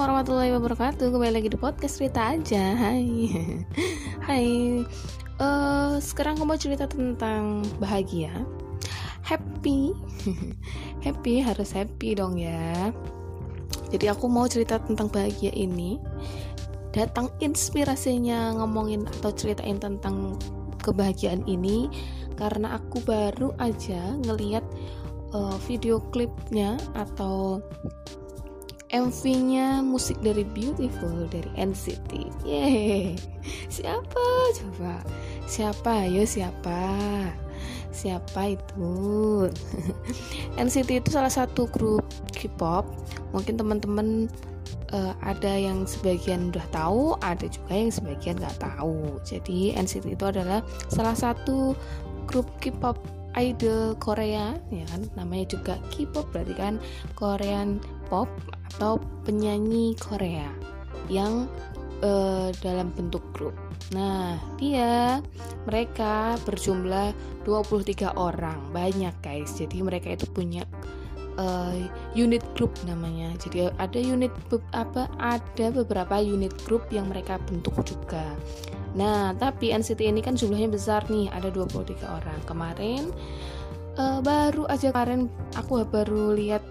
warahmatullahi wabarakatuh. Kembali lagi di podcast cerita aja. Hai. Hai. Uh, Sekarang aku mau cerita tentang bahagia. Happy. Happy harus happy dong ya. Jadi aku mau cerita tentang bahagia ini. Datang inspirasinya ngomongin atau ceritain tentang kebahagiaan ini. Karena aku baru aja ngeliat uh, video klipnya atau MV-nya musik dari Beautiful dari NCT. Yeay. Siapa coba? Siapa? Ayo siapa? Siapa itu? NCT itu salah satu grup K-pop. Mungkin teman-teman uh, ada yang sebagian udah tahu, ada juga yang sebagian nggak tahu. Jadi NCT itu adalah salah satu grup K-pop idol Korea ya kan namanya juga K-pop berarti kan Korean pop atau penyanyi Korea yang uh, dalam bentuk grup. Nah, dia mereka berjumlah 23 orang, banyak guys. Jadi mereka itu punya uh, unit grup namanya. Jadi ada unit apa ada beberapa unit grup yang mereka bentuk juga. Nah, tapi NCT ini kan jumlahnya besar nih, ada 23 orang. Kemarin uh, baru aja kemarin aku baru lihat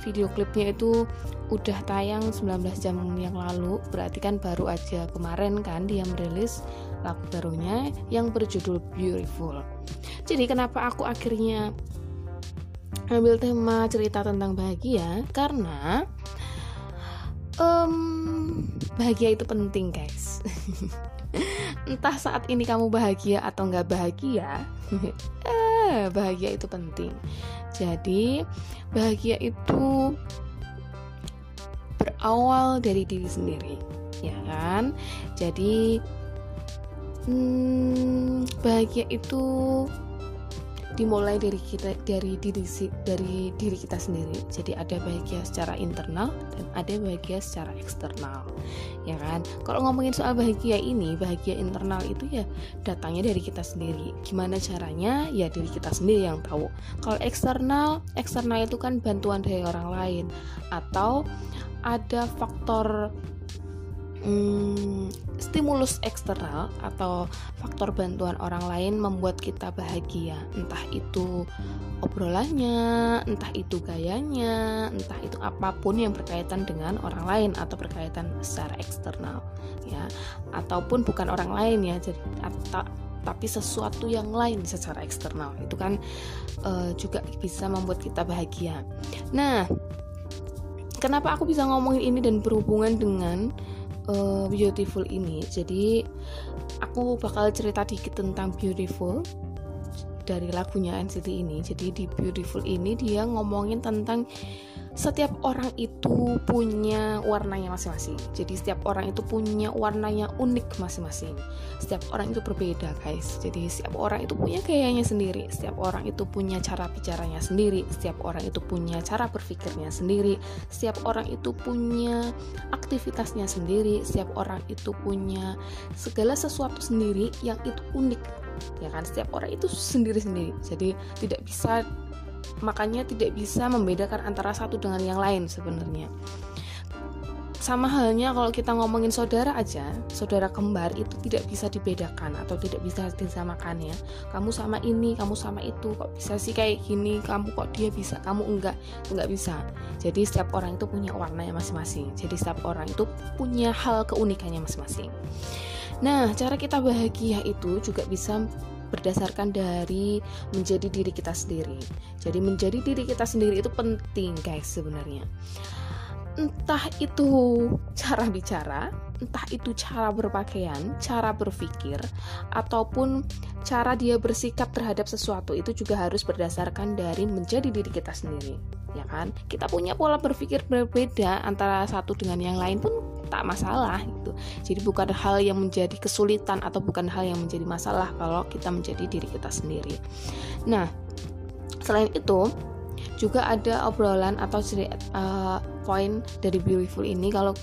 video klipnya itu udah tayang 19 jam yang lalu. Berarti kan baru aja kemarin kan dia merilis lagu barunya yang berjudul Beautiful. Jadi kenapa aku akhirnya ambil tema cerita tentang bahagia? Karena um, bahagia itu penting guys entah saat ini kamu bahagia atau nggak bahagia eh, bahagia itu penting. Jadi bahagia itu berawal dari diri sendiri ya kan? Jadi hmm, bahagia itu dimulai dari kita dari diri dari diri kita sendiri. Jadi ada bahagia secara internal dan ada bahagia secara eksternal ya kan? Kalau ngomongin soal bahagia ini bahagia internal itu ya datangnya dari kita sendiri. Gimana caranya? Ya diri kita sendiri yang tahu. Kalau eksternal eksternal itu kan bantuan dari orang lain. Atau ada faktor hmm, stimulus eksternal atau faktor bantuan orang lain membuat kita bahagia. Entah itu obrolannya entah itu gayanya entah itu apa pun yang berkaitan dengan orang lain atau berkaitan secara eksternal ya. Ataupun bukan orang lain ya. Jadi atau tapi sesuatu yang lain secara eksternal. Itu kan uh, juga bisa membuat kita bahagia. Nah, kenapa aku bisa ngomongin ini dan berhubungan dengan uh, Beautiful ini. Jadi aku bakal cerita dikit tentang Beautiful dari lagunya NCT ini. Jadi di Beautiful ini dia ngomongin tentang setiap orang itu punya warnanya masing-masing. Jadi setiap orang itu punya warnanya unik masing-masing. Setiap orang itu berbeda, guys. Jadi setiap orang itu punya gayanya sendiri. Setiap orang itu punya cara bicaranya sendiri. Setiap orang itu punya cara berpikirnya sendiri. Setiap orang itu punya aktivitasnya sendiri. Setiap orang itu punya segala sesuatu sendiri yang itu unik. Ya kan? Setiap orang itu sendiri-sendiri. Jadi tidak bisa makanya tidak bisa membedakan antara satu dengan yang lain sebenarnya sama halnya kalau kita ngomongin saudara aja, saudara kembar itu tidak bisa dibedakan atau tidak bisa disamakan ya. Kamu sama ini, kamu sama itu, kok bisa sih kayak gini, kamu kok dia bisa, kamu enggak, enggak bisa. Jadi setiap orang itu punya warnanya masing-masing. Jadi setiap orang itu punya hal keunikannya masing-masing. Nah, cara kita bahagia itu juga bisa berdasarkan dari menjadi diri kita sendiri. Jadi menjadi diri kita sendiri itu penting guys sebenarnya. Entah itu cara bicara, entah itu cara berpakaian, cara berpikir, ataupun cara dia bersikap terhadap sesuatu itu juga harus berdasarkan dari menjadi diri kita sendiri. Ya kan? Kita punya pola berpikir berbeda antara satu dengan yang lain pun tak masalah gitu. Jadi bukan hal yang menjadi kesulitan atau bukan hal yang menjadi masalah kalau kita menjadi diri kita sendiri. Nah, selain itu juga ada obrolan atau uh, poin dari beautiful ini kalau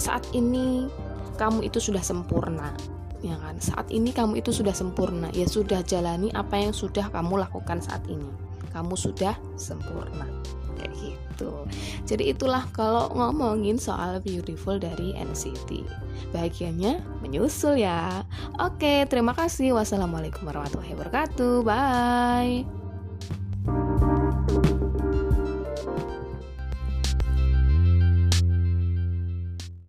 saat ini kamu itu sudah sempurna ya kan saat ini kamu itu sudah sempurna ya sudah jalani apa yang sudah kamu lakukan saat ini kamu sudah sempurna kayak gitu. Jadi itulah kalau ngomongin soal beautiful dari NCT bahagianya menyusul ya. Oke terima kasih. Wassalamualaikum warahmatullahi wabarakatuh. Bye